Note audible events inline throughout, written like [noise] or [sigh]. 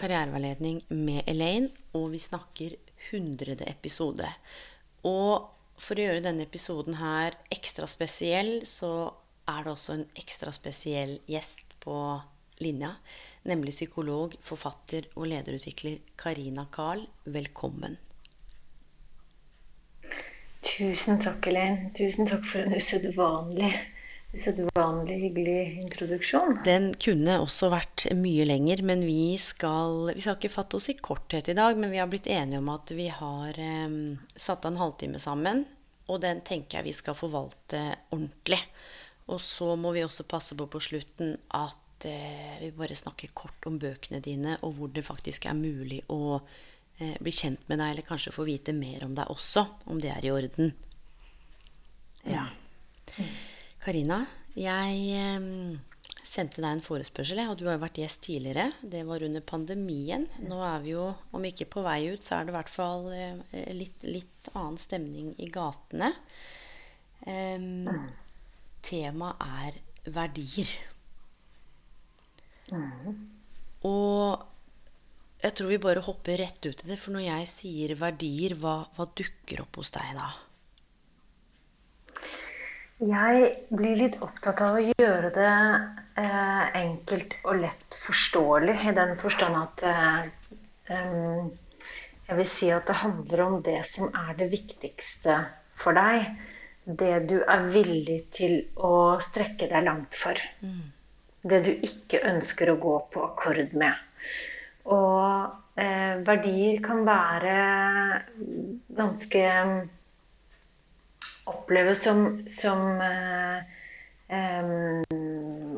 Karriereveiledning med Elaine. Og vi snakker 100. episode. Og for å gjøre denne episoden her ekstra spesiell, så er det også en ekstra spesiell gjest på linja. Nemlig psykolog, forfatter og lederutvikler Karina Carl. Velkommen. Tusen takk, Elaine. Tusen takk for en usedvanlig, usedvanlig hyggelig introduksjon. Den kunne også vært mye lenger, men vi skal, vi skal ikke fatte oss i korthet i dag. Men vi har blitt enige om at vi har eh, satt av en halvtime sammen. Og den tenker jeg vi skal forvalte ordentlig. Og så må vi også passe på på slutten at eh, vi bare snakker kort om bøkene dine, og hvor det faktisk er mulig å eh, bli kjent med deg, eller kanskje få vite mer om deg også, om det er i orden. Ja. Karina, jeg eh, sendte deg en forespørsel, og du har jo vært gjest tidligere. Det var under pandemien. Nå er vi jo, om ikke på vei ut, så er det i hvert fall eh, litt, litt annen stemning i gatene. Em, Temaet er verdier. Og jeg tror vi bare hopper rett ut i det, for når jeg sier verdier, hva, hva dukker opp hos deg da? Jeg blir litt opptatt av å gjøre det eh, enkelt og lett forståelig, i den forstand at eh, jeg vil si at det handler om det som er det viktigste for deg. Det du er villig til å strekke deg langt for. Det du ikke ønsker å gå på akkord med. Og eh, verdier kan være ganske Oppleves som, som eh, em,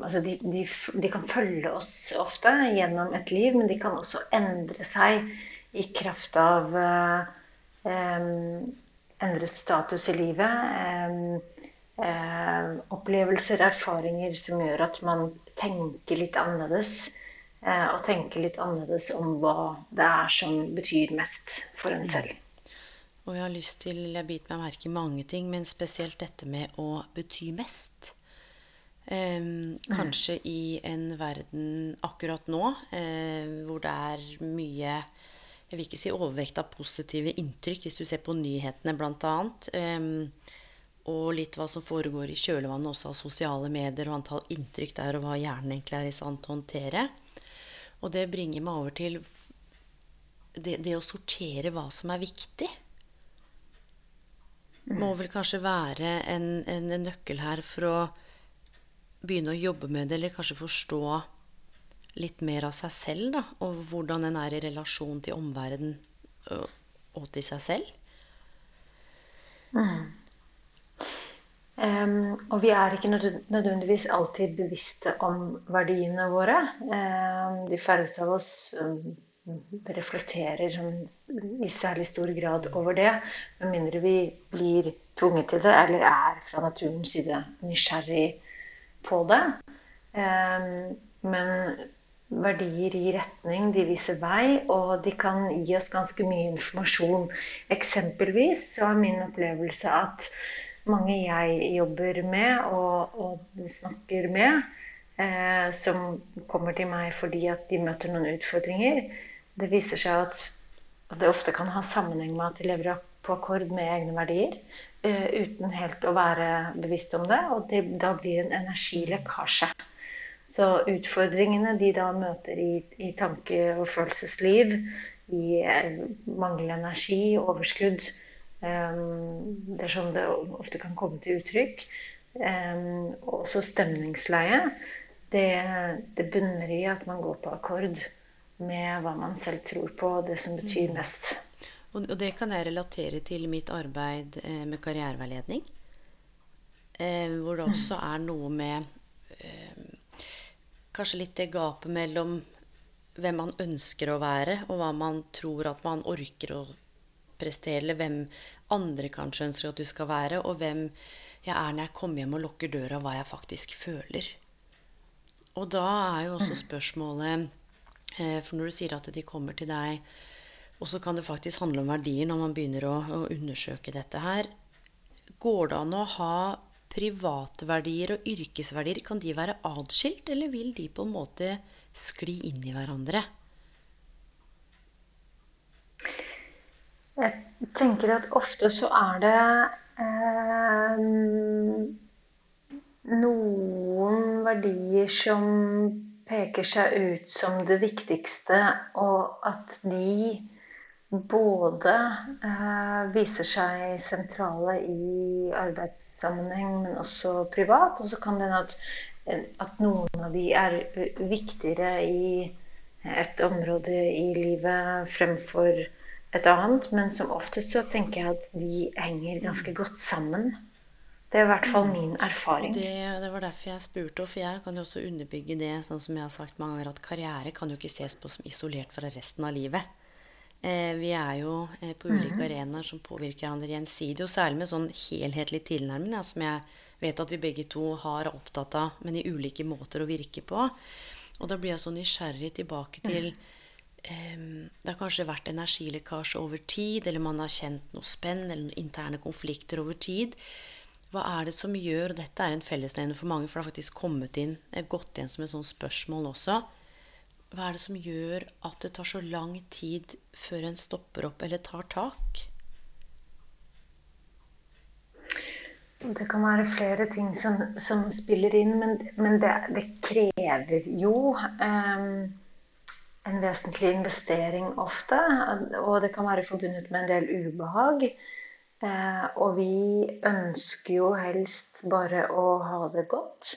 Altså de, de, de kan følge oss ofte gjennom et liv, men de kan også endre seg i kraft av eh, em, endret status i livet. em, eh, opplevelser, erfaringer som gjør at man tenker litt annerledes. Eh, og tenke litt annerledes om hva det er som betyr mest for en selv. Og jeg har lyst til, jeg biter meg merke i mange ting, men spesielt dette med å bety mest. Eh, kanskje i en verden akkurat nå eh, hvor det er mye Jeg vil ikke si overvekt av positive inntrykk, hvis du ser på nyhetene bl.a. Eh, og litt hva som foregår i kjølvannet også av sosiale medier og antall inntrykk der, og hva hjernen egentlig er i stand til å håndtere. Og det bringer meg over til det, det å sortere hva som er viktig må vel kanskje være en, en, en nøkkel her for å begynne å jobbe med det, eller kanskje forstå litt mer av seg selv, da, og hvordan en er i relasjon til omverdenen og, til seg selv. Em, og vi er ikke nødvendigvis alltid bevisste om verdiene våre. Um, de færreste av oss um, reflekterer i særlig stor grad over det, med mindre vi blir tvunget til det, eller er fra naturens side nysgjerrig på det. Men verdier gir retning, de viser vei, og de kan gi oss ganske mye informasjon. Eksempelvis så er min opplevelse at mange jeg jobber med og, og snakker med, eh, som kommer til meg fordi at de møter noen utfordringer, det viser seg at, det ofte kan ha sammenheng med at de lever på akkord med egne verdier, eh, uten helt å være bevisst om det, og det, da blir det en energilekkasje. Så utfordringene de da møter i, i tanke- og følelsesliv, i eh, manglende energi, overskudd, det er sånn det ofte kan komme til uttrykk. Og også stemningsleie. Det, det bunner i at man går på akkord med hva man selv tror på, det som betyr mm. mest. Og, det kan jeg relatere til mitt arbeid eh, med karriereveiledning. Hvor det også er noe med kanskje litt det gapet mellom hvem man ønsker å være, og hva man tror at man orker å prestere, eller hvem andre kanskje ønsker at du skal være, og hvem jeg er når jeg kommer hjem og lukker døra, hva jeg faktisk føler. Og da er jo også spørsmålet eh, For når du sier at de kommer til deg, og så kan det faktisk handle om verdier når man begynner å, å undersøke dette her. Går det an å ha private verdier og yrkesverdier? Kan de være atskilt, eller vil de på en måte skli inn i hverandre? Jeg tenker at ofte så er det eh, noen verdier som peker seg ut som det viktigste, og at de både eh, viser seg sentrale i arbeidssammenheng, men også privat. Og så kan det hende at, at, noen av de er viktigere i et område i livet fremfor et annet, men som oftest så tenker jeg at de henger ganske mm. godt sammen. Det er i hvert fall mm. min erfaring. Det, det, var derfor jeg spurte, for jeg kan jo også underbygge det, sånn som jeg har sagt mange ganger, at karriere kan jo ikke ses på som isolert fra resten av livet. Eh, vi er jo eh, på ulike mm. arenaer som påvirker hverandre gjensidig, og særlig med sånn helhetlig tilnærming, ja, som jeg vet at vi begge to har opptatt av, men i ulike måter å virke på. Og da blir jeg så nysgjerrig tilbake til mm det har kanskje vært energilekkasje over tid, eller man har kjent noe spenn eller interne konflikter over tid. Hva er det som gjør Og dette er en fellesnevner for mange, for det har faktisk kommet inn et gått igjen som et sånt spørsmål også. Hva er det som gjør at det tar så lang tid før en stopper opp eller tar tak? Det kan være flere ting som, som spiller inn, men, men det, det, krever jo um en vesentlig investering ofte. Og det kan være forbundet med en del ubehag. Eh, og vi ønsker jo helst bare å ha det godt.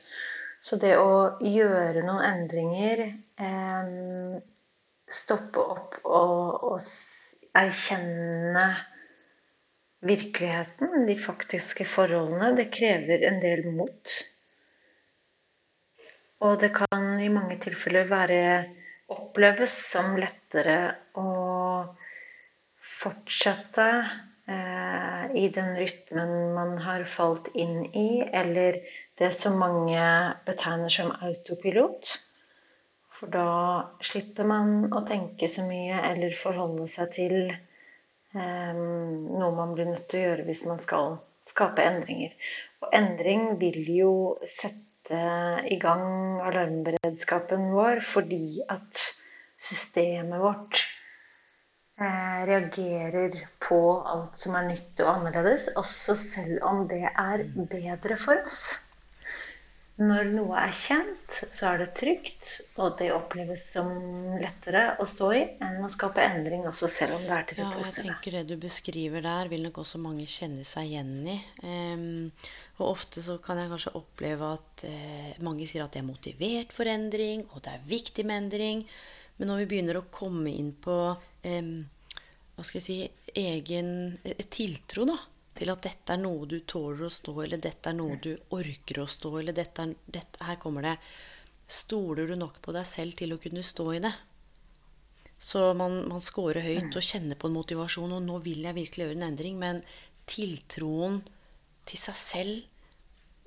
Så det å gjøre noen endringer, eh, stoppe opp og, og erkjenne virkeligheten, de faktiske forholdene, det krever en del mot. Og det kan i mange tilfeller være oppleves som lettere å fortsette eh, i den rytmen man har falt inn i, eller det som mange betegner som autopilot. For da slipper man å tenke så mye eller forholde seg til eh, noe man blir nødt til å gjøre hvis man skal skape endringer. Og endring vil jo sette sette i gang alarmberedskapen vår fordi at systemet vårt eh, reagerer på alt som er nytt og annerledes, også selv om det er bedre for oss. Når noe er kjent, så er det trygt, og det oppleves som lettere å stå i enn å skape endring, også selv om det er til det ja, Jeg tenker det du beskriver der, vil nok også mange kjenne seg igjen i. Um, og ofte så kan jeg kanskje oppleve at eh, mange sier at de er motivert for endring, og det er viktig med endring. Men når vi begynner å komme inn på eh, hva skal jeg si, egen uh, tiltro, da til at dette er noe du tåler å stå eller dette er noe du orker å stå eller dette er, dette, Her kommer det Stoler du nok på deg selv til å kunne stå i det? Så man, man scorer høyt og kjenner på en motivasjon, og nå vil jeg virkelig gjøre en endring, men tiltroen til seg selv,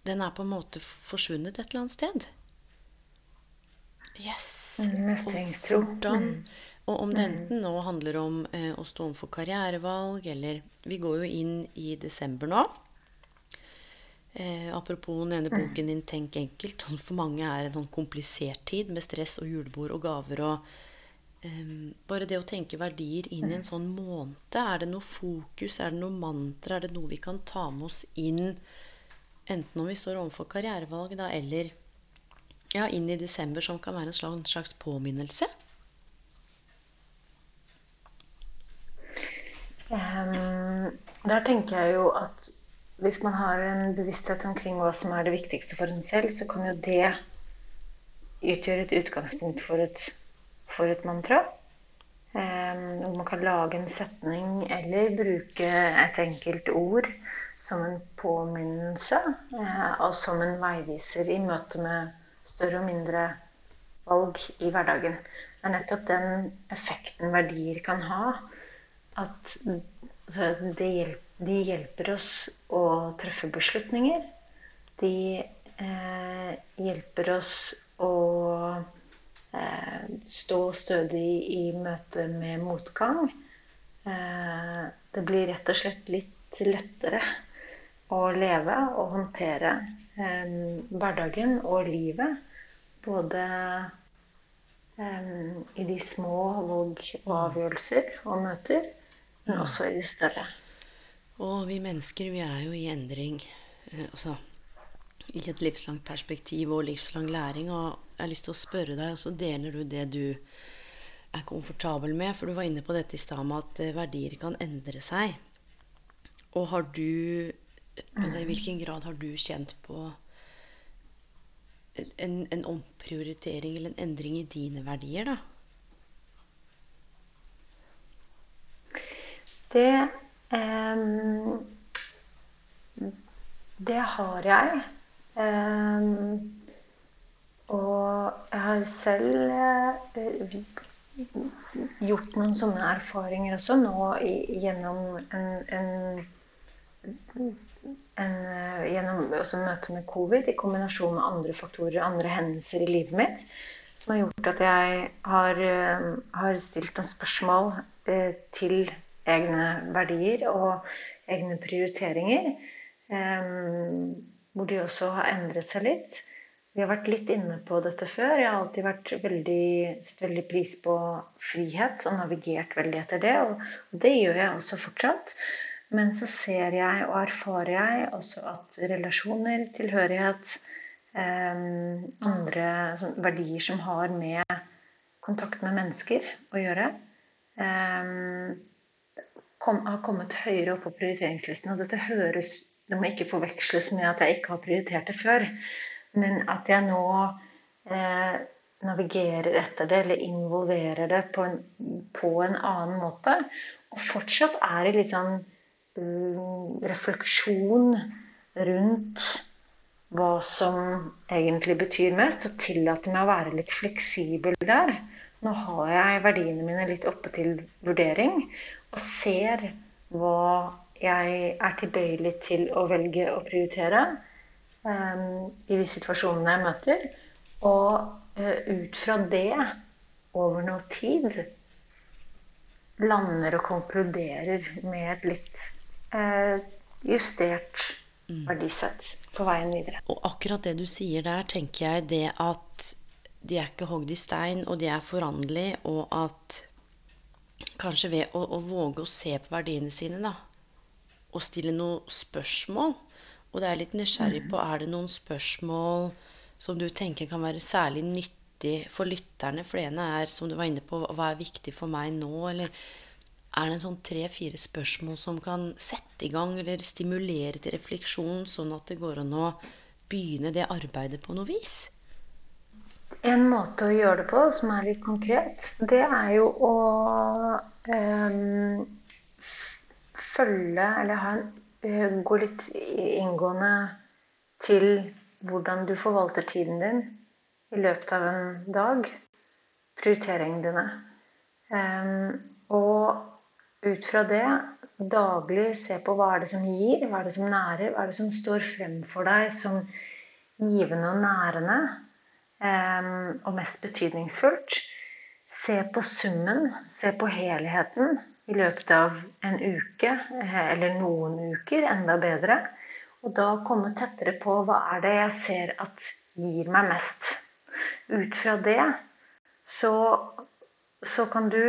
den er på en måte forsvunnet et eller annet sted. Yes. Mestringstro. Mm. Og om det mm. enten nå handler om eh, å stå overfor karrierevalg, eller Vi går jo inn i desember nå. Eh, apropos den ene mm. boken din 'Tenk enkelt'. [laughs] For mange er en sånn komplisert tid med stress og julebord og gaver. og eh, Bare det å tenke verdier inn i en sånn måned. Er det noe fokus? Er det noe mantra? Er det noe vi kan ta med oss inn? Enten om vi står overfor karrierevalg, da, eller ja, inn i desember, som kan være en slags, slags påminnelse. Um, der tenker jeg jo at hvis man har en bevissthet omkring hva som er det viktigste for en selv, så kan jo det utgjøre et utgangspunkt for et, for et mantra. man kan lage en setning eller bruke et enkelt ord som en påminnelse eh, og som en veiviser i møte med større og mindre valg i hverdagen. Det er nettopp den effekten verdier kan ha. At altså, de, hjelper oss å treffe beslutninger. De eh, hjelper oss å stå stødig i møte med motgang. Eh, det blir rett og slett litt lettere å leve og håndtere eh, hverdagen og livet. Både eh, i de små valg og avgjørelser og møter, men også i de større. Og vi mennesker, vi er jo i endring. Eh, altså i et livslangt perspektiv og livslang læring. Og jeg har lyst til å spørre deg, og så deler du det du er komfortabel med. For du var inne på dette i stad med at eh, verdier kan endre seg. Og har du altså I hvilken grad har du kjent på en, en omprioritering eller en endring i dine verdier, da? Det um, Det har jeg. Um, og jeg har selv uh, gjort noen sånne erfaringer også nå gjennom en, en, en uh, Gjennom møtet med covid i kombinasjon med andre faktorer, andre hendelser i livet mitt, som har gjort at jeg har, uh, har stilt noen spørsmål til egne verdier og egne prioriteringer. Um, hvor de også har endret seg litt. Vi har vært litt inne på dette før. Jeg har alltid vært veldig, veldig pris på frihet og navigert veldig etter det. Og det gjør jeg også fortsatt. Men så ser jeg og erfarer jeg også at relasjoner, tilhørighet, eh, andre sånn, verdier som har med kontakt med mennesker å gjøre, eh, kom, har kommet høyere opp på prioriteringslisten. Og dette høres det må ikke forveksles med at jeg ikke har prioritert det før. Men at jeg nå eh, navigerer etter det, eller involverer det på en, på en, annen måte. Og fortsatt er det litt sånn um, refleksjon rundt hva som egentlig betyr mest, og tillater meg å være litt fleksibel der. Nå har jeg verdiene mine litt oppe til vurdering, og ser hva jeg er tilbøyelig til å velge å prioritere um, i de situasjonene jeg møter. Og uh, ut fra det, over noe tid, lander og konkluderer med et litt uh, justert mm. verdisett på veien videre. Og akkurat det du sier der, tenker jeg det at de er ikke hogd i stein, og de er foranderlige, og at kanskje ved å, å, våge å se på verdiene sine, da, å stille noen spørsmål. Og det er litt nysgjerrig på er det noen spørsmål som du tenker kan være særlig nyttig for lytterne. For det ene er, som du var inne på, hva er viktig for meg nå? Eller er det en sånn tre-fire spørsmål som kan sette i gang eller stimulere til refleksjon, sånn at det går an å begynne det arbeidet på noe vis? En måte å gjøre det på som er litt konkret, det er jo å um, følge eller en, eh, gå litt inngående til hvordan du forvalter tiden din i løpet av en dag. Prioriteringene dine. Um, og ut fra det daglig se på hva er det som gir, hva er det som nærer, hva er det som står frem for deg som givende og nærende um, og mest betydningsfullt. Se på summen, se på helheten i løpet av en uke, eh, eller noen uker, enda bedre. Og da komme tettere på hva er det jeg ser at gir meg mest. Ut fra det så, så kan du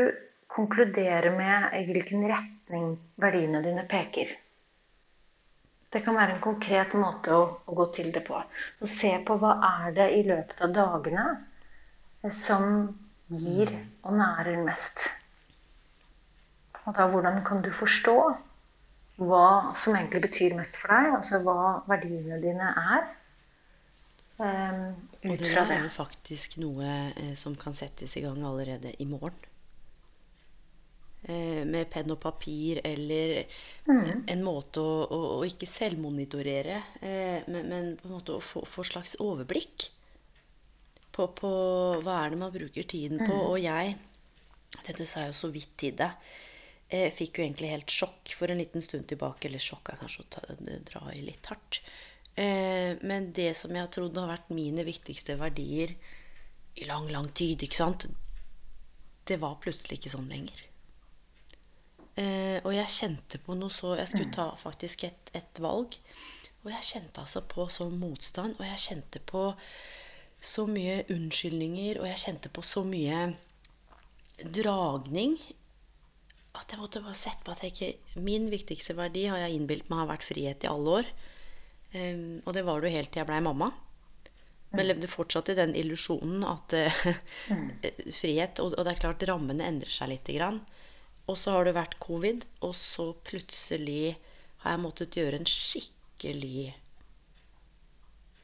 konkludere med i hvilken retning verdiene dine peker. Det kan være en konkret måte å, å gå til det på. Så se på hva er det i løpet av dagene som gir og nærer mest. Og da hvordan kan du forstå hva som egentlig betyr mest for deg? Altså hva verdiene dine er. Um, og det der er jo faktisk noe eh, som kan settes i gang allerede i morgen. eh, med penn og papir eller mm. en måte å, å, å ikke selvmonitorere, eh, men, men, på en måte å få, få slags overblikk på, på, hva er det man bruker tiden på. Mm. Og jeg, dette sa jeg jo så vidt til deg, eh, fikk jo egentlig helt sjokk for en liten stund tilbake. Eller sjokk er kanskje å ta, dra i litt hardt. Eh, men det som jeg trodde har vært mine viktigste verdier i lang, lang tid, ikke sant, det var plutselig ikke sånn lenger. Eh, og jeg kjente på noe så Jeg skulle ta faktisk et, et valg. Og jeg kjente altså på sånn motstand, og jeg kjente på så mye unnskyldninger, og jeg kjente på så mye dragning at jeg måtte bare sette på at jeg ikke Min viktigste verdi har jeg innbilt meg har vært frihet i alle år. Um, og det var det jo helt til jeg blei mamma. Men levde fortsatt i den illusjonen at uh, [laughs] frihet og, og, det er klart, rammene endrer seg lite grann. Og så har det vært covid, og så plutselig har jeg måttet gjøre en skikkelig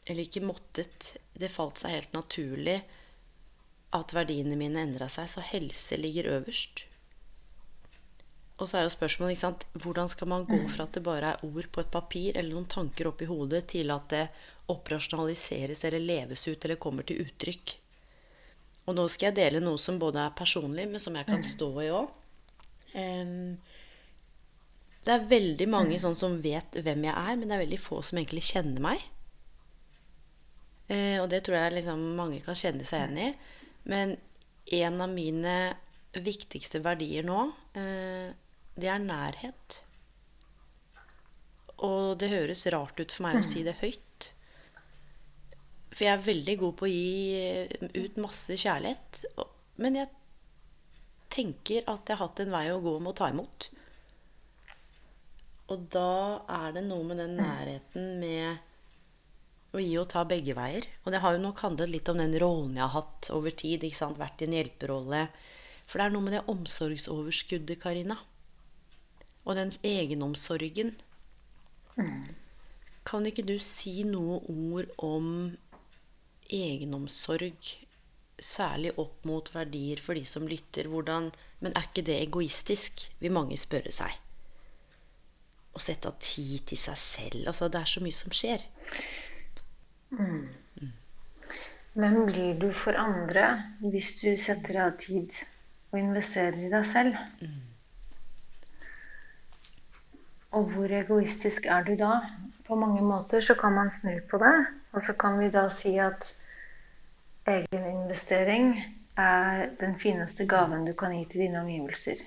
Eller ikke måttet. Det falt seg helt naturlig at verdiene mine endra seg. Så helse ligger øverst. Og så er jo spørsmålet ikke sant, hvordan skal man gå fra at det bare er ord på et papir eller noen tanker oppi hodet, til at det operasjonaliseres eller leves ut eller kommer til uttrykk. Og nå skal jeg dele noe som både er personlig, men som jeg kan stå i òg. Um, det er veldig mange sånn som vet hvem jeg er, men det er veldig få som egentlig kjenner meg. Uh, og det tror jeg liksom mange kan kjenne seg igjen i. Men en av mine viktigste verdier nå, uh, det er nærhet. Og det høres rart ut for meg å si det høyt. For jeg er veldig god på å gi eh, ut masse kjærlighet. Men jeg tenker at jeg har hatt en vei å gå med å ta imot. Og da er det noe med den nærheten med å gi og ta begge veier. Og det har jo nok handlet litt om den rollen jeg har hatt over tid. ikke sant? Vært i en hjelperolle. For det er noe med det omsorgsoverskuddet, Karina. Og den egenomsorgen. Mm. Kan ikke du si noe ord om egenomsorg, særlig opp mot verdier for de som lytter. Hvordan, men er ikke det egoistisk, vil mange spørre seg. Å sette av tid til seg selv. Altså, det er så mye som skjer. Mm. Mm. Hvem blir du for andre hvis du setter av tid og investerer i deg selv? Mm. Og hvor egoistisk er du da? På mange måter så kan man snu på det. Og så kan vi da si at egeninvestering er den fineste gaven du kan gi til dine omgivelser.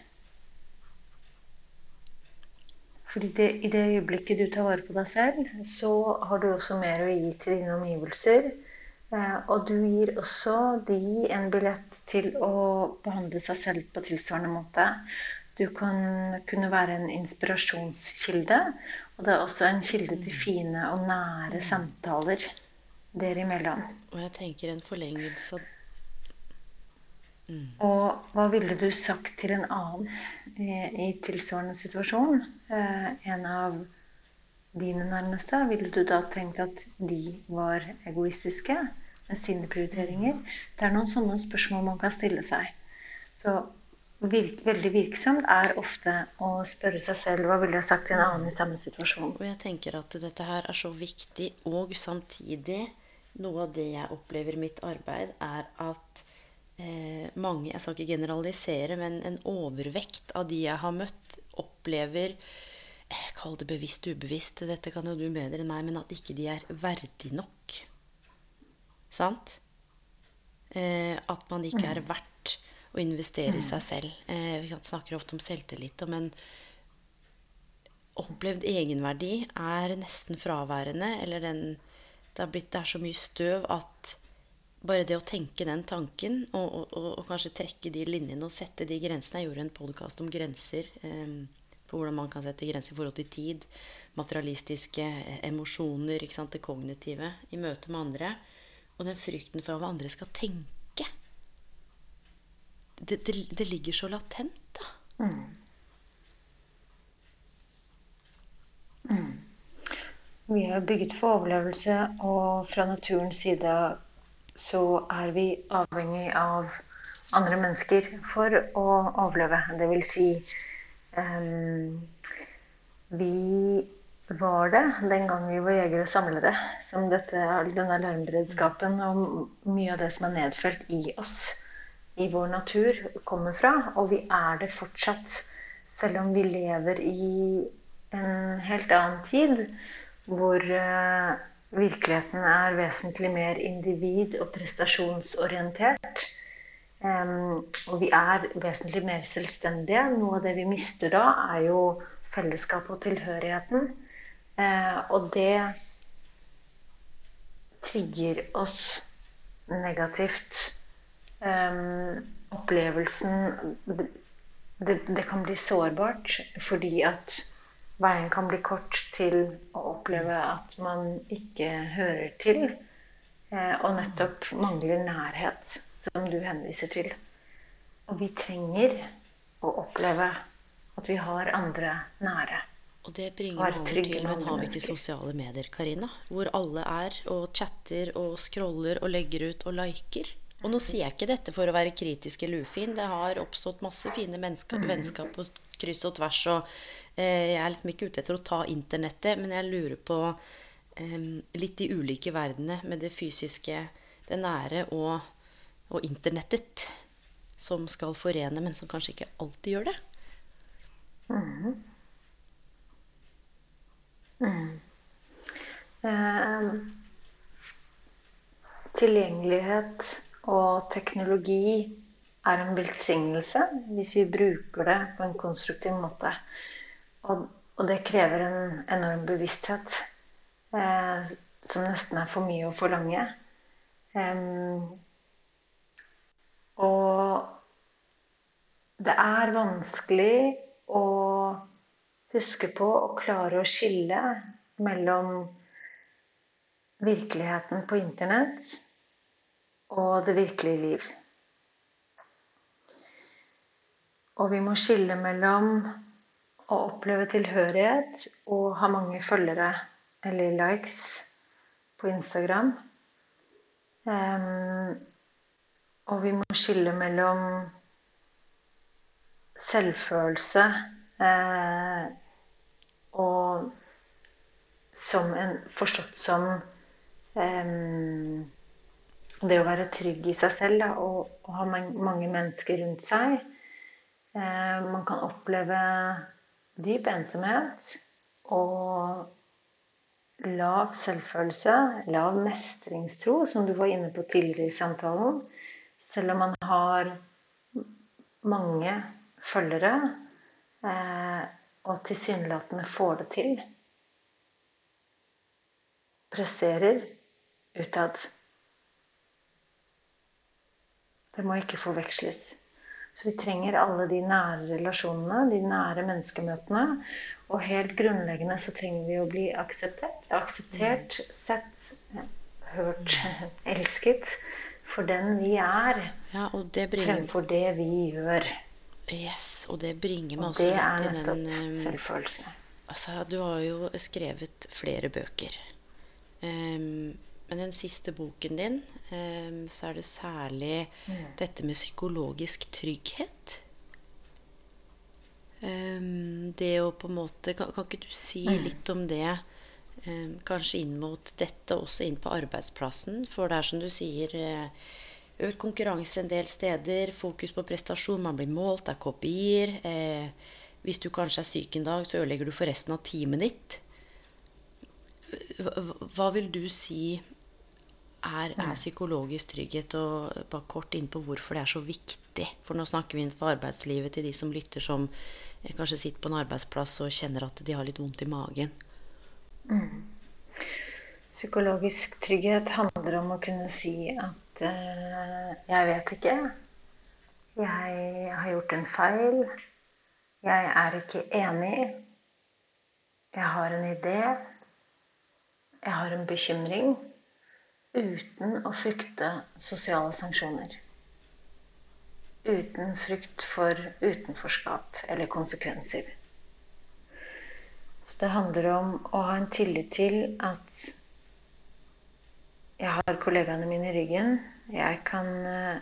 Fordi det, i det øyeblikket du tar vare på deg selv, så har du også mer å gi til dine omgivelser. Eh, og du gir også de en billett til å behandle seg selv på tilsvarende måte. Du kan kunne være en inspirasjonskilde, og det er også en kilde til fine og nære samtaler dere imellom. Og jeg tenker en forlengelse av mm. Og hva ville du sagt til en annen i, i tilsvarende situasjon? Eh, en av dine nærmeste? Ville du da tenkt at de var egoistiske med sine prioriteringer? Det er noen sånne spørsmål man kan stille seg. Så virk, veldig virksomt, er ofte å spørre seg selv hva ville jeg sagt til en annen i samme situasjon. Og jeg tenker at dette her er så viktig, og samtidig noe av det jeg opplever i mitt arbeid, er at eh, mange Jeg skal ikke generalisere, men en overvekt av de jeg har møtt, opplever eh, Kall det bevisst ubevisst, dette kan jo du bedre enn meg, men at ikke de er verdig nok. Sant? Eh, at man ikke er mm. verdt å investere i seg selv. Eh, vi snakker ofte om selvtillit, men opplevd egenverdi er nesten fraværende. Eller den, det, er blitt, det er så mye støv at bare det å tenke den tanken, og, og, og, kanskje trekke de linjene og sette de grensene Jeg gjorde en podkast om grenser. Um, på hvordan man kan sette grenser i forhold til tid, materialistiske eh, emosjoner, det kognitive, i møte med andre. Og den frykten for hva andre skal tenke det, det, det, ligger så latent, da. Mm. Mm. Vi er bygget for overlevelse, og fra naturens side så er vi avhengig av andre mennesker for å overleve. Det vil si um, Vi var det den gang vi var jegere og samlere, som dette, denne alarmberedskapen og mye av det som er nedfelt i oss, i vår natur, kommer fra. Og vi er det fortsatt, selv om vi lever i en helt annen tid, hvor uh, virkeligheten er vesentlig mer individ- og prestasjonsorientert. Og vi er vesentlig mer selvstendige. Noe av det vi mister da, er jo fellesskapet og tilhørigheten. Uh, og det trigger oss negativt. Um, opplevelsen det, det, kan bli sårbart fordi at veien kan bli kort til å oppleve at man ikke hører til. Eh, og nettopp mangler nærhet, som du henviser til. Og vi trenger å oppleve at vi har andre nære. Og det bringer meg over til Men har vi ikke sosiale medier, Karina? Hvor alle er og chatter og scroller og legger ut og liker. Og nå sier jeg ikke dette for å være kritisk eller ufin. Det har oppstått masse fine mennesker, vennskap på kryss og tvers. Og eh, jeg er liksom ikke ute etter å ta internettet, men jeg lurer på eh, litt de ulike verdenene med det fysiske, det nære og, og, internettet. Som skal forene, men som kanskje ikke alltid gjør det. Mm. Mm. Eh, tilgjengelighet og teknologi er en velsignelse hvis vi bruker det på en konstruktiv måte. Og, og det krever en enorm bevissthet eh, som nesten er for mye å forlange. Um, og det er vanskelig å huske på og klare å skille mellom virkeligheten på Internett og det virkelige liv. Og vi må skille mellom å oppleve tilhørighet og ha mange følgere eller likes på Instagram. Um, og vi må skille mellom selvfølelse eh, og som en, forstått som um, det å være trygg i seg selv da, og, og, ha mange mennesker rundt seg. Eh, man kan oppleve dyp ensomhet og lav selvfølelse, lav mestringstro, som du var inne på tidligere i samtalen. Selv om man har mange følgere eh, og tilsynelatende får det til. Presterer utad. Det må ikke forveksles. Så vi trenger alle de nære relasjonene, de nære menneskemøtene. Og helt grunnleggende så trenger vi å bli akseptert, akseptert sett, hørt, [laughs] elsket for den vi er. Ja, og det bringer... Fremfor det vi gjør. Yes, og det bringer meg også litt til den um, selvfølelse. Altså, du har jo skrevet flere bøker. Um, men den siste boken din, um, så er det særlig mm. dette med psykologisk trygghet. Um, det å på en måte kan, kan, ikke du si mm. litt om det? Um, kanskje inn mot dette, også inn på arbeidsplassen. For det er som du sier Økt konkurranse en del steder, fokus på prestasjon, man blir målt, det er kopier. Eh, hvis du kanskje er syk en dag, så ødelegger du for resten av teamet ditt. Hva vil du si er, er, psykologisk trygghet. Og bare kort inn på hvorfor det er så viktig. For nå snakker vi innenfor arbeidslivet til de som lytter, som eh, kanskje sitter på en arbeidsplass og kjenner at de har litt vondt i magen. Mm. Psykologisk trygghet handler om å kunne si at uh, jeg vet ikke. Jeg har gjort en feil. Jeg er ikke enig. Jeg har en idé. Jeg har en bekymring uten å frykte sosiale sanksjoner. Uten frykt for utenforskap eller konsekvenser. Så det handler om å ha en tillit til at jeg har kollegaene mine i ryggen. Jeg kan eh,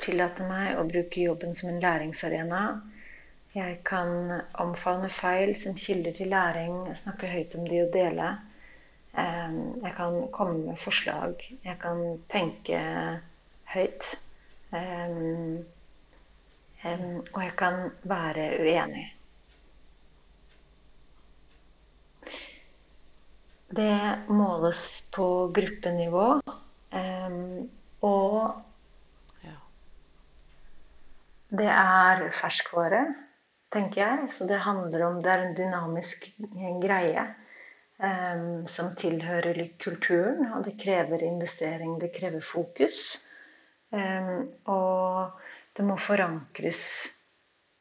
tillate meg å bruke jobben som en læringsarena. Jeg kan omfavne feil som kilder til læring, snakke høyt om de og dele. Jeg kan komme med forslag. Jeg kan tenke høyt. Og jeg kan være uenig. Det måles på gruppenivå. Og det er ferskvare, tenker jeg. Så det handler om Det er en dynamisk greie som tilhører kulturen. Og det krever investering, det krever fokus. Um, og det må forankres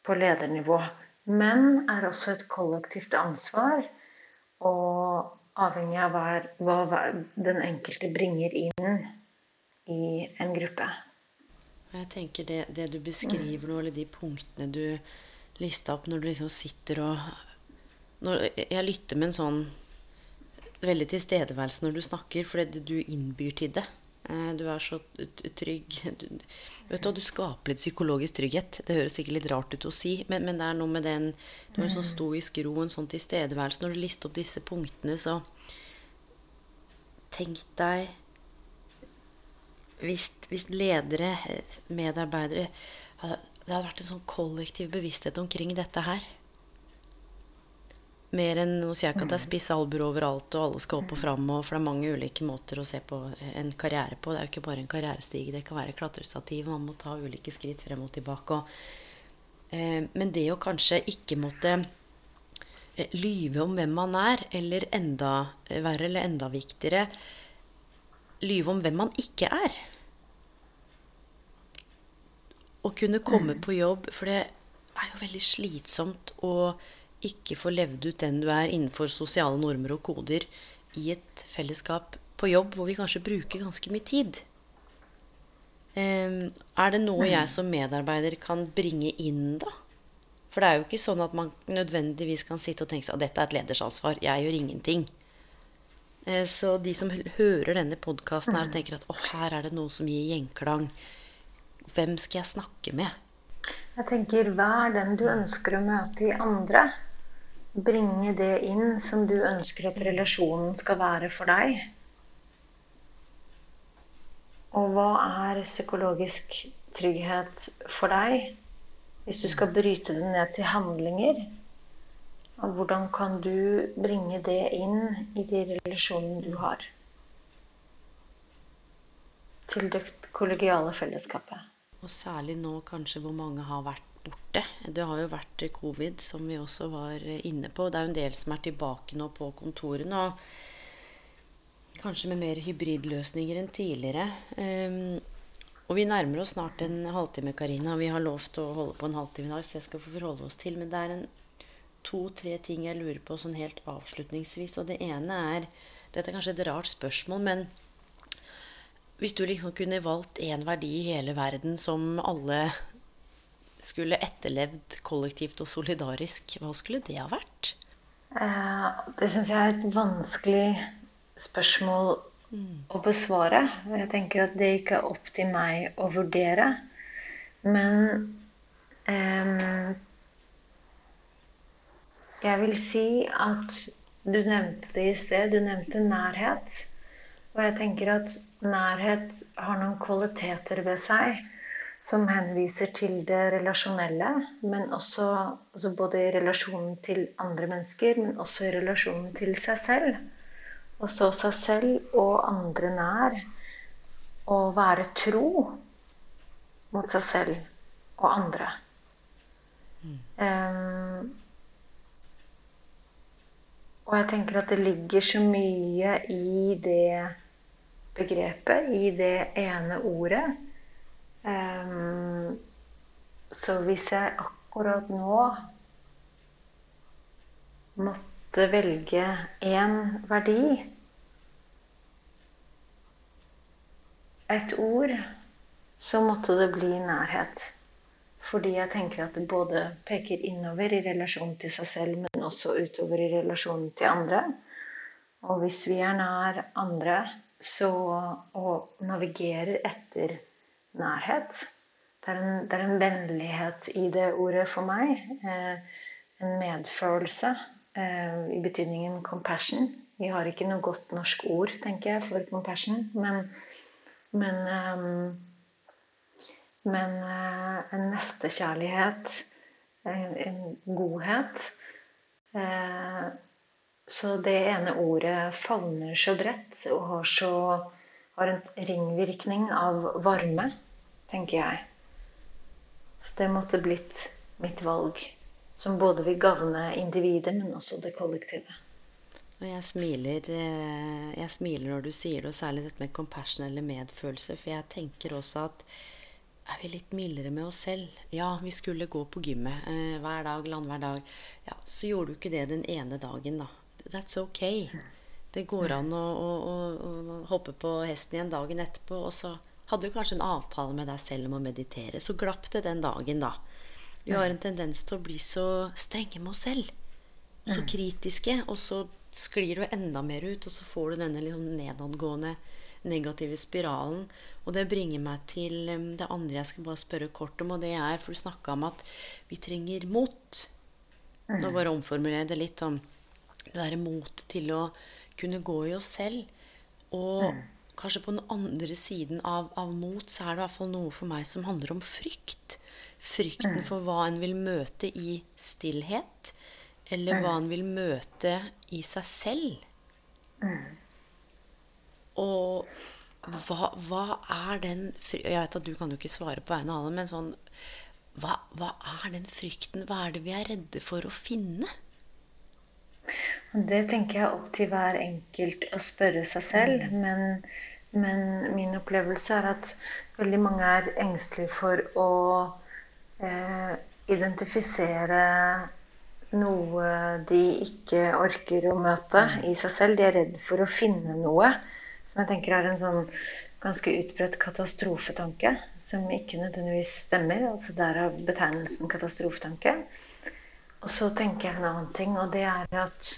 på ledernivå. Men er også et kollektivt ansvar. Og avhengig av hva, hva den enkelte bringer inn i en gruppe. Jeg tenker det, det du beskriver nå, eller de punktene du lista opp når du liksom sitter og når, Jeg lytter med en sånn veldig tilstedeværelse når du snakker, fordi du innbyr til det. Eh, du er så trygg. Du, vet du, du skaper litt psykologisk trygghet. Det høres sikkert litt rart ut å si, men, men det er noe med den Du har en sånn stoisk ro, en sånn tilstedeværelse. Når du lister opp disse punktene, så Tenk deg hvis, hvis ledere, medarbeidere Det hadde vært en sånn kollektiv bevissthet omkring dette her. Mer enn Nå sier jeg ikke at det er spisse albuer overalt, og alle skal opp og fram. Og, for det er mange ulike måter å se på en karriere på. Det er jo ikke bare en karrierestige. Det kan være klatrestativ. Man må ta ulike skritt frem og tilbake. Og, eh, men det å kanskje ikke måtte eh, lyve om hvem man er, eller enda verre eller enda viktigere lyve om hvem man ikke er. Å kunne komme mm. på jobb, for det er jo veldig slitsomt å ikke får levd ut den du er innenfor sosiale normer og koder i et fellesskap på jobb hvor vi kanskje bruker ganske mye tid. Um, er det noe jeg som medarbeider kan bringe inn, da? For det er jo ikke sånn at man nødvendigvis kan sitte og tenke seg at dette er et leders ansvar. Jeg gjør ingenting. Uh, så de som hører denne podkasten her og tenker at å, her er det noe som gir gjenklang. Hvem skal jeg snakke med? Jeg tenker vær den du ønsker å møte i andre bringe det inn som du ønsker at relasjonen skal være for deg. Og hva er psykologisk trygghet for deg? Hvis du skal bryte det ned til handlinger, og hvordan kan du bringe det inn i de relasjonene du har? Til det kollegiale fellesskapet. Og særlig nå kanskje hvor mange har vært borte. Det har jo vært covid, som vi også var inne på. Det er jo en del som er tilbake nå på kontorene. Og kanskje med mer hybridløsninger enn tidligere. Um, og vi nærmer oss snart en halvtime, Karina. Vi har lovt å holde på en halvtime i dag, så jeg skal få forholde oss til. Men det er to-tre ting jeg lurer på sånn helt avslutningsvis. Og det ene er Dette er kanskje et rart spørsmål, men hvis du liksom kunne valgt én verdi i hele verden som alle skulle etterlevd kollektivt og solidarisk, hva skulle det ha vært? Eh, det syns jeg er et vanskelig spørsmål mm. å besvare. Jeg tenker at det ikke er opp til meg å vurdere. Men eh, jeg vil si at du nevnte det i sted. Du nevnte nærhet. Og jeg tenker at nærhet har noen kvaliteter ved seg som henviser til det relasjonelle, men også altså både i relasjonen til andre mennesker, men også i relasjonen til seg selv. Å stå seg selv og andre nær. Å være tro mot seg selv og andre. Mm. Um, og jeg tenker at det ligger så mye i det begrepet, i det ene ordet. Um, så hvis jeg akkurat nå måtte velge én verdi, et ord, så måtte det bli nærhet. Fordi jeg tenker at det både peker innover i relasjon til seg selv, men også utover i relasjon til andre. Og hvis vi er nær andre så, og navigerer etter nærhet. det er, en, det er en vennlighet i det ordet for meg. Eh, en medfølelse eh, i betydningen compassion. Vi har ikke noe godt norsk ord, tenker jeg, for compassion. Men, men, eh, men eh, en nestekjærlighet, en, en godhet. Eh, så det ene ordet favner så bredt og har, så, har en ringvirkning av varme, tenker jeg. Så det måtte blitt mitt valg. Som både vil gagne individet, men også det kollektive. Og jeg smiler, eh, jeg smiler når du sier det, og særlig dette med compassion eller medfølelse. For jeg tenker også at er vi litt mildere med oss selv? Ja, vi skulle gå på gymmet eh, hver dag, landhver dag. Ja, så gjorde du ikke det den ene dagen, da. That's ok. Det går an å, å, å, å, hoppe på hesten igjen dagen etterpå. Og så hadde du kanskje en avtale med deg selv om å meditere. Så glapp det den dagen, da. Vi har en tendens til å bli så strenge med oss selv. Så kritiske. Og så sklir du enda mer ut, og så får du denne liksom nedadgående negative spiralen. Og det bringer meg til um, det andre jeg skal bare spørre kort om, og det er For du snakka om at vi trenger mot. Nå bare omformulerer jeg det litt sånn det derre mot til å kunne gå i oss selv. Og mm. Kanskje på den andre siden av, av, mot så er det i hvert fall noe for meg som handler om frykt. Frykten mm. for hva en vil møte i stillhet, eller hva en vil møte i seg selv. Og hva, hva, er den Jeg vet at du kan jo ikke svare på vegne av alle, men sånn hva, hva er den frykten? Hva er det vi er redde for å finne? Det tenker jeg opp til hver enkelt å spørre seg selv. Mm. Men, men, min opplevelse er at veldig mange er engstelige for å eh, identifisere noe de ikke orker å møte mm. i seg selv. De er redd for å finne noe som jeg tenker er en sånn ganske utbredt katastrofetanke, som ikke nødvendigvis stemmer. altså Derav betegnelsen katastrofetanke. Og så tenker jeg en annen ting, og det er at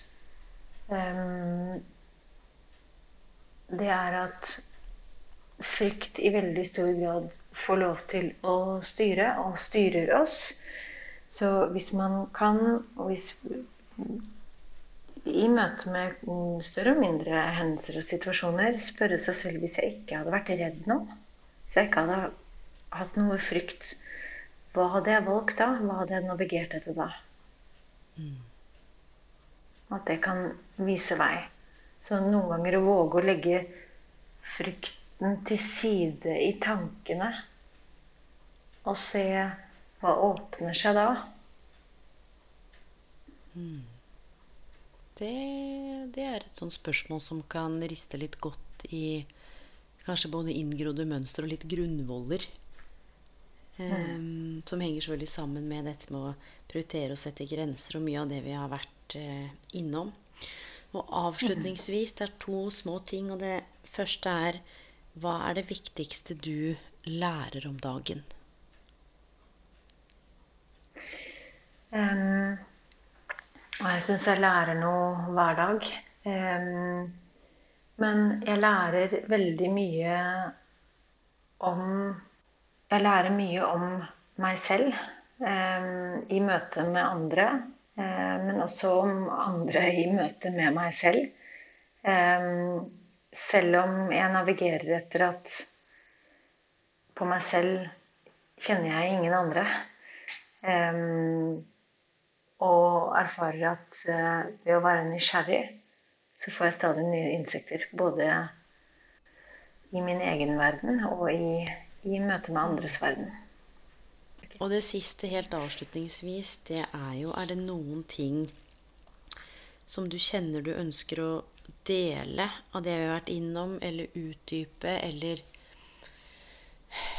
um, Det er at frykt i veldig stor grad får lov til å styre, og styrer oss. Så hvis man kan, og hvis i møte med større og mindre hendelser og situasjoner spørre seg selv hvis jeg ikke hadde vært redd nå, hvis jeg ikke hadde hatt noe frykt, hva hadde jeg valgt da? Hva hadde jeg navigert etter da? Mm. At det kan vise vei. Så noen ganger å våge å legge frykten til side i tankene og se hva åpner seg da. Mm. Det, det, er et sånt spørsmål som kan riste litt godt i kanskje både inngrodde mønster og litt grunnvoller Um, som henger så veldig sammen med dette med å prioritere og sette grenser, og mye av det vi har vært uh, innom. Og avslutningsvis, det er to små ting. Og det første er hva er det viktigste du lærer om dagen? Um, jeg syns jeg lærer noe hver dag. Um, men jeg lærer veldig mye om jeg lærer mye om meg selv eh, i møte med andre, eh, men også om andre i møte med meg selv. Eh, selv om jeg navigerer etter at på meg selv kjenner jeg ingen andre. Eh, og erfarer at eh, ved å være nysgjerrig, så får jeg stadig nye innsikter. Både i min egen verden og i i møte med andres verden. Og det siste, helt avslutningsvis, det er jo Er det noen ting som du kjenner du ønsker å dele av det vi har vært innom, eller utdype, eller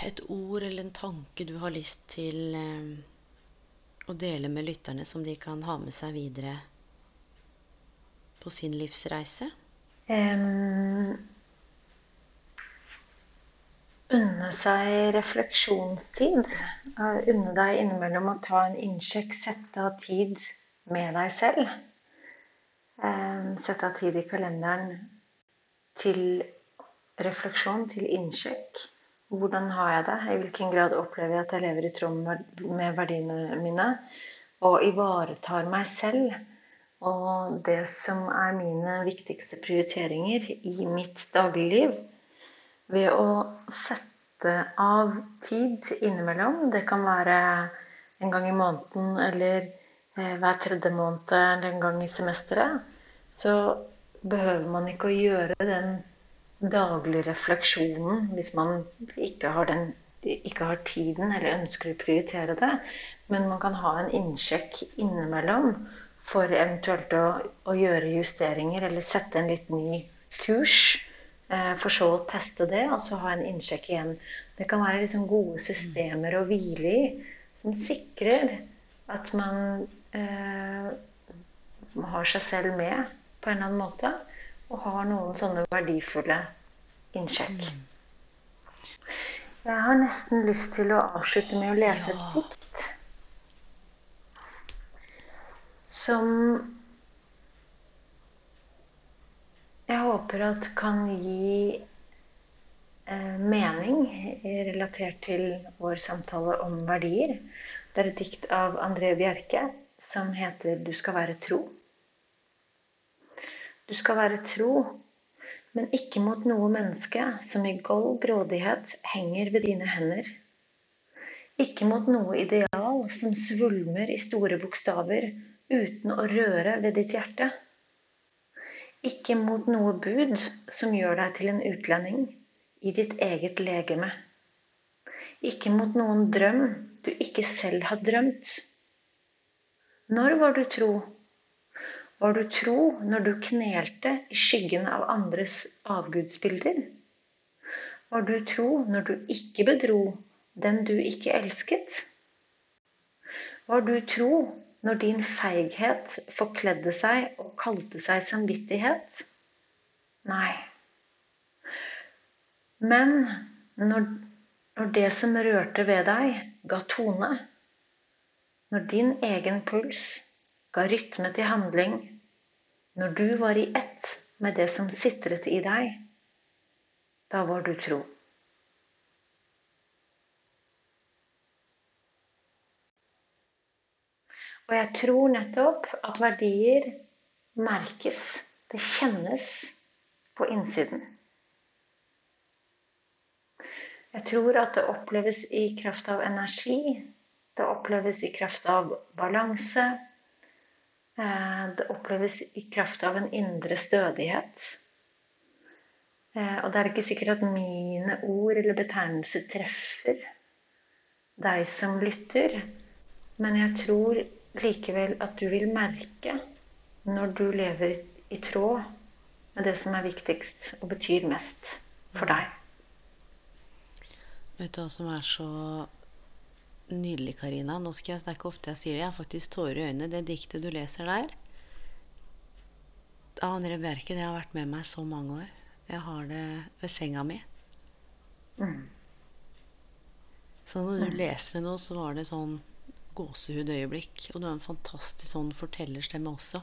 et ord eller en tanke du har lyst til eh, å dele med lytterne, som de kan ha med seg videre på sin livsreise? Um, unne seg refleksjonstid. Unne deg innimellom å ta en innsjekk, sette av tid med deg selv. Sette av tid i kalenderen til refleksjon, til innsjekk. hvordan har jeg det? I hvilken grad opplever jeg at jeg lever i tråd med verdiene mine? Og ivaretar meg selv og det som er mine viktigste prioriteringer i mitt dagligliv. Ved å sette av tid innimellom. Det kan være en gang i måneden eller eh, hver tredje måned eller en gang i semesteret. Så behøver man ikke å gjøre den daglige refleksjonen hvis man ikke har, den, ikke har tiden eller ønsker å prioritere det. Men man kan ha en innsjekk innimellom for eventuelt å, å gjøre justeringer eller sette en litt ny kurs. Eh, for så å teste det, og så ha en innsjekk igjen. Det kan være liksom gode systemer å hvile i som sikrer at man eh, har seg selv med på en eller annen måte og har noen sånne verdifulle innsjekk. Jeg har nesten lyst til å avslutte med å lese et dikt som jeg håper kan gi eh, mening relatert til vår samtale om verdier. Det er et dikt av André Bjerke som heter 'Du skal være tro'. Du skal være tro, men ikke mot noe menneske som i gold grådighet henger ved dine hender. Ikke mot noe ideal som svulmer i store bokstaver uten å røre ved ditt hjerte. Ikke mot noe bud som gjør deg til en utlending i ditt eget legeme. Ikke mot noen drøm du ikke selv har drømt. Når var du tro? Var du tro når du knelte i skyggen av andres avgudsbilder? Var du tro når du ikke bedro den du ikke elsket? Var du tro når din feighet forkledde seg og kalte seg samvittighet? Nei. Men når, når det som rørte ved deg, ga tone, når din egen puls ga rytme til handling når du var i ett med det som sitret i deg. Da var du tro. Og jeg tror nettopp at verdier merkes. Det kjennes på innsiden. Jeg tror at det oppleves i kraft av energi. Det oppleves i kraft av balanse. Eh, det oppleves i kraft av en indre stødighet. Eh, og det er ikke sikkert at mine ord eller betegnelser treffer deg som lytter, men jeg tror likevel at du vil merke når du lever i tråd med det som er viktigst og betyr mest for deg. Vet du hva som er så Nydelig, Karina. Nå skal jeg, er ofte jeg sier det. Jeg har faktisk tårer i øynene. Det diktet du leser der av André Bjerke, det har vært med meg så mange år. Jeg har det ved senga mi. Mm. Så når du mm. leser det nå, så var det sånn gåsehudøyeblikk. Og du har en fantastisk sånn fortellerstemme også.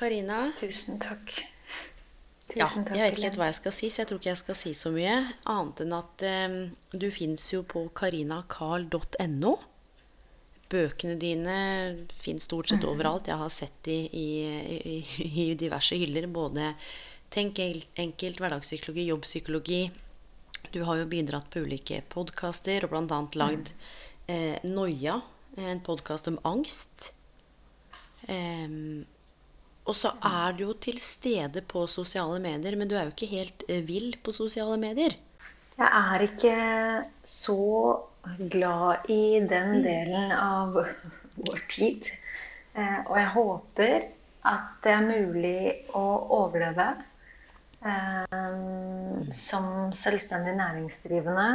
Karina. Tusen takk. Ja, jeg vet ikke helt hva jeg skal si, så jeg tror ikke jeg skal si så mye. Annet enn at eh, du fins jo på karinakarl.no. Bøkene dine fins stort sett mhm. overalt. Jeg har sett de i, i, i diverse hyller. Både Tenk enkelt, hverdagspsykologi, jobbpsykologi. Du har jo bidratt på ulike podkaster, og bl.a. lagd mm. eh, Noia, en podkast om angst. Um, og så er du jo til stede på sosiale medier, men du er jo ikke helt eh, vill på sosiale medier. Jeg er ikke så glad i den mm. delen av [laughs] vår tid. Eh, og jeg håper at det er mulig å overleve som selvstendig næringsdrivende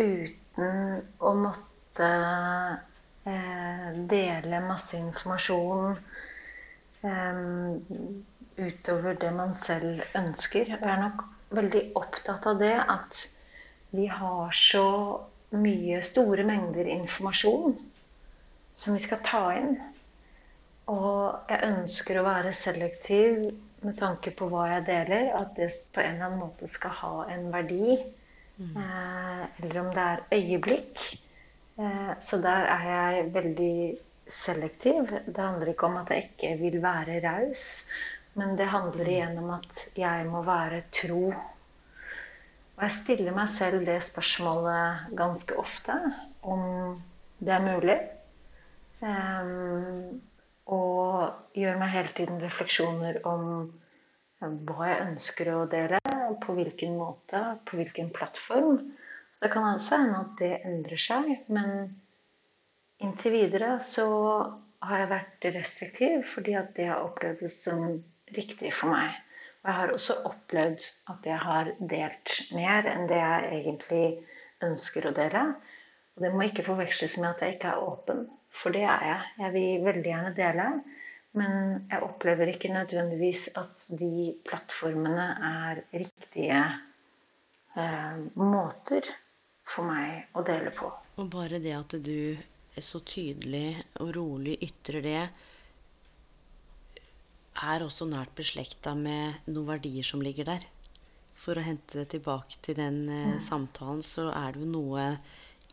uten å måtte dele masse informasjon um, utover det man selv ønsker. Og jeg er nok veldig opptatt av det at vi har så mye store mengder informasjon som vi skal ta inn. Og jeg ønsker å være selektiv med tanke på hva jeg deler, at det på en eller annen måte skal ha en verdi. Mm. Eh, eller om det er øyeblikk. Eh, så der er jeg veldig selektiv. Det handler ikke om at jeg ikke vil være raus, men det handler mm. igjen om at jeg må være tro. Og jeg stiller meg selv det spørsmålet ganske ofte, om det er mulig. Um, og gjør meg hele tiden refleksjoner om hva jeg ønsker å dele, på hvilken måte, på hvilken plattform. Så det kan altså hende at det endrer seg, men inntil videre så har jeg vært restriktiv fordi at det har opplevdes som riktig for meg. Og jeg har også opplevd at jeg har delt mer enn det jeg egentlig ønsker å dele. Og det må ikke forveksles med at jeg ikke er åpen, for det er jeg. Jeg vil veldig gjerne dele. Men jeg opplever ikke nødvendigvis at de plattformene er riktige eh, måter for meg å dele på. Og bare det at du så tydelig og rolig ytrer det, er også nært beslekta med noen verdier som ligger der. For å hente det tilbake til den eh, mm. samtalen, så er det jo noe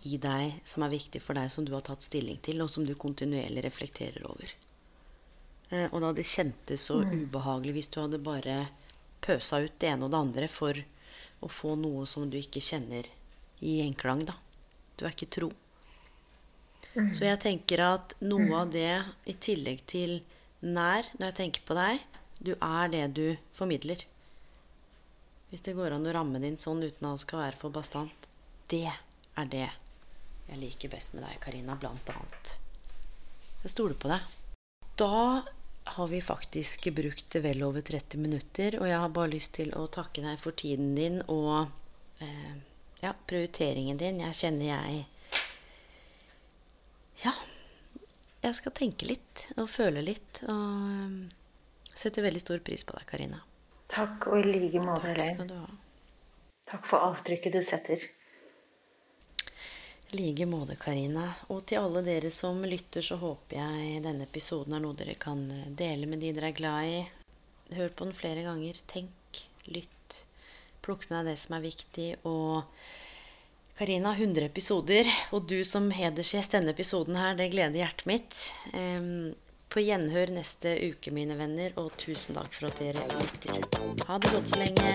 i deg som er viktig for deg, som du har tatt stilling til, og som du kontinuerlig reflekterer over. Eh, og da det kjentes så mm. ubehagelig hvis du hadde bare pøsa ut det ene og det andre for å få noe som du ikke kjenner i enklang, da. Du er ikke tro. Mm. Så jeg tenker at noe av det, i tillegg til nær, når jeg tenker på deg, du er det du formidler. Hvis det går an å ramme det inn sånn uten at det skal være for bastant. Det er det jeg liker best med deg, Karina, blant annet. Jeg stoler på deg. Da har vi faktisk brukt vel over 30 minutter, og jeg har bare lyst til å takke deg for tiden din og eh, ja, prioriteringen din. Jeg kjenner jeg ja, jeg skal tenke litt og føle litt. Og um, setter veldig stor pris på deg, Karina. Takk, og i like måte, Elaine. Takk for avtrykket du setter. Like måte, Karina. Og til alle dere som lytter, så håper jeg denne episoden er noe dere kan eh, dele med de dere er glad i. Hør på den flere ganger. Tenk, lytt. Plukk med deg det som er viktig. og Karina, 100 episoder. Og du som hedersgjest denne episoden her, det gleder hjertet mitt. På gjenhør neste uke, mine venner, og tusen takk for at dere lytter. Ha det godt så lenge.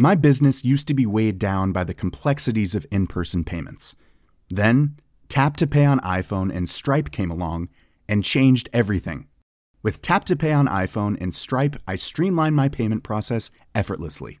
My business used to be weighed down by the complexities of in person payments. Then, Tap to Pay on iPhone and Stripe came along and changed everything. With Tap to Pay on iPhone and Stripe, I streamlined my payment process effortlessly.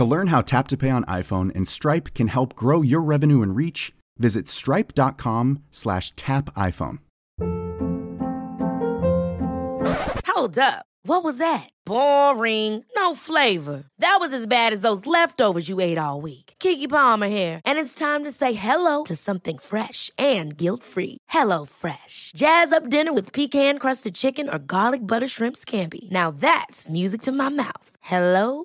To learn how Tap to Pay on iPhone and Stripe can help grow your revenue and reach, visit stripe.com/tapiphone. Hold up. What was that? Boring. No flavor. That was as bad as those leftovers you ate all week. Kiki Palmer here, and it's time to say hello to something fresh and guilt-free. Hello Fresh. Jazz up dinner with pecan-crusted chicken or garlic butter shrimp scampi. Now that's music to my mouth. Hello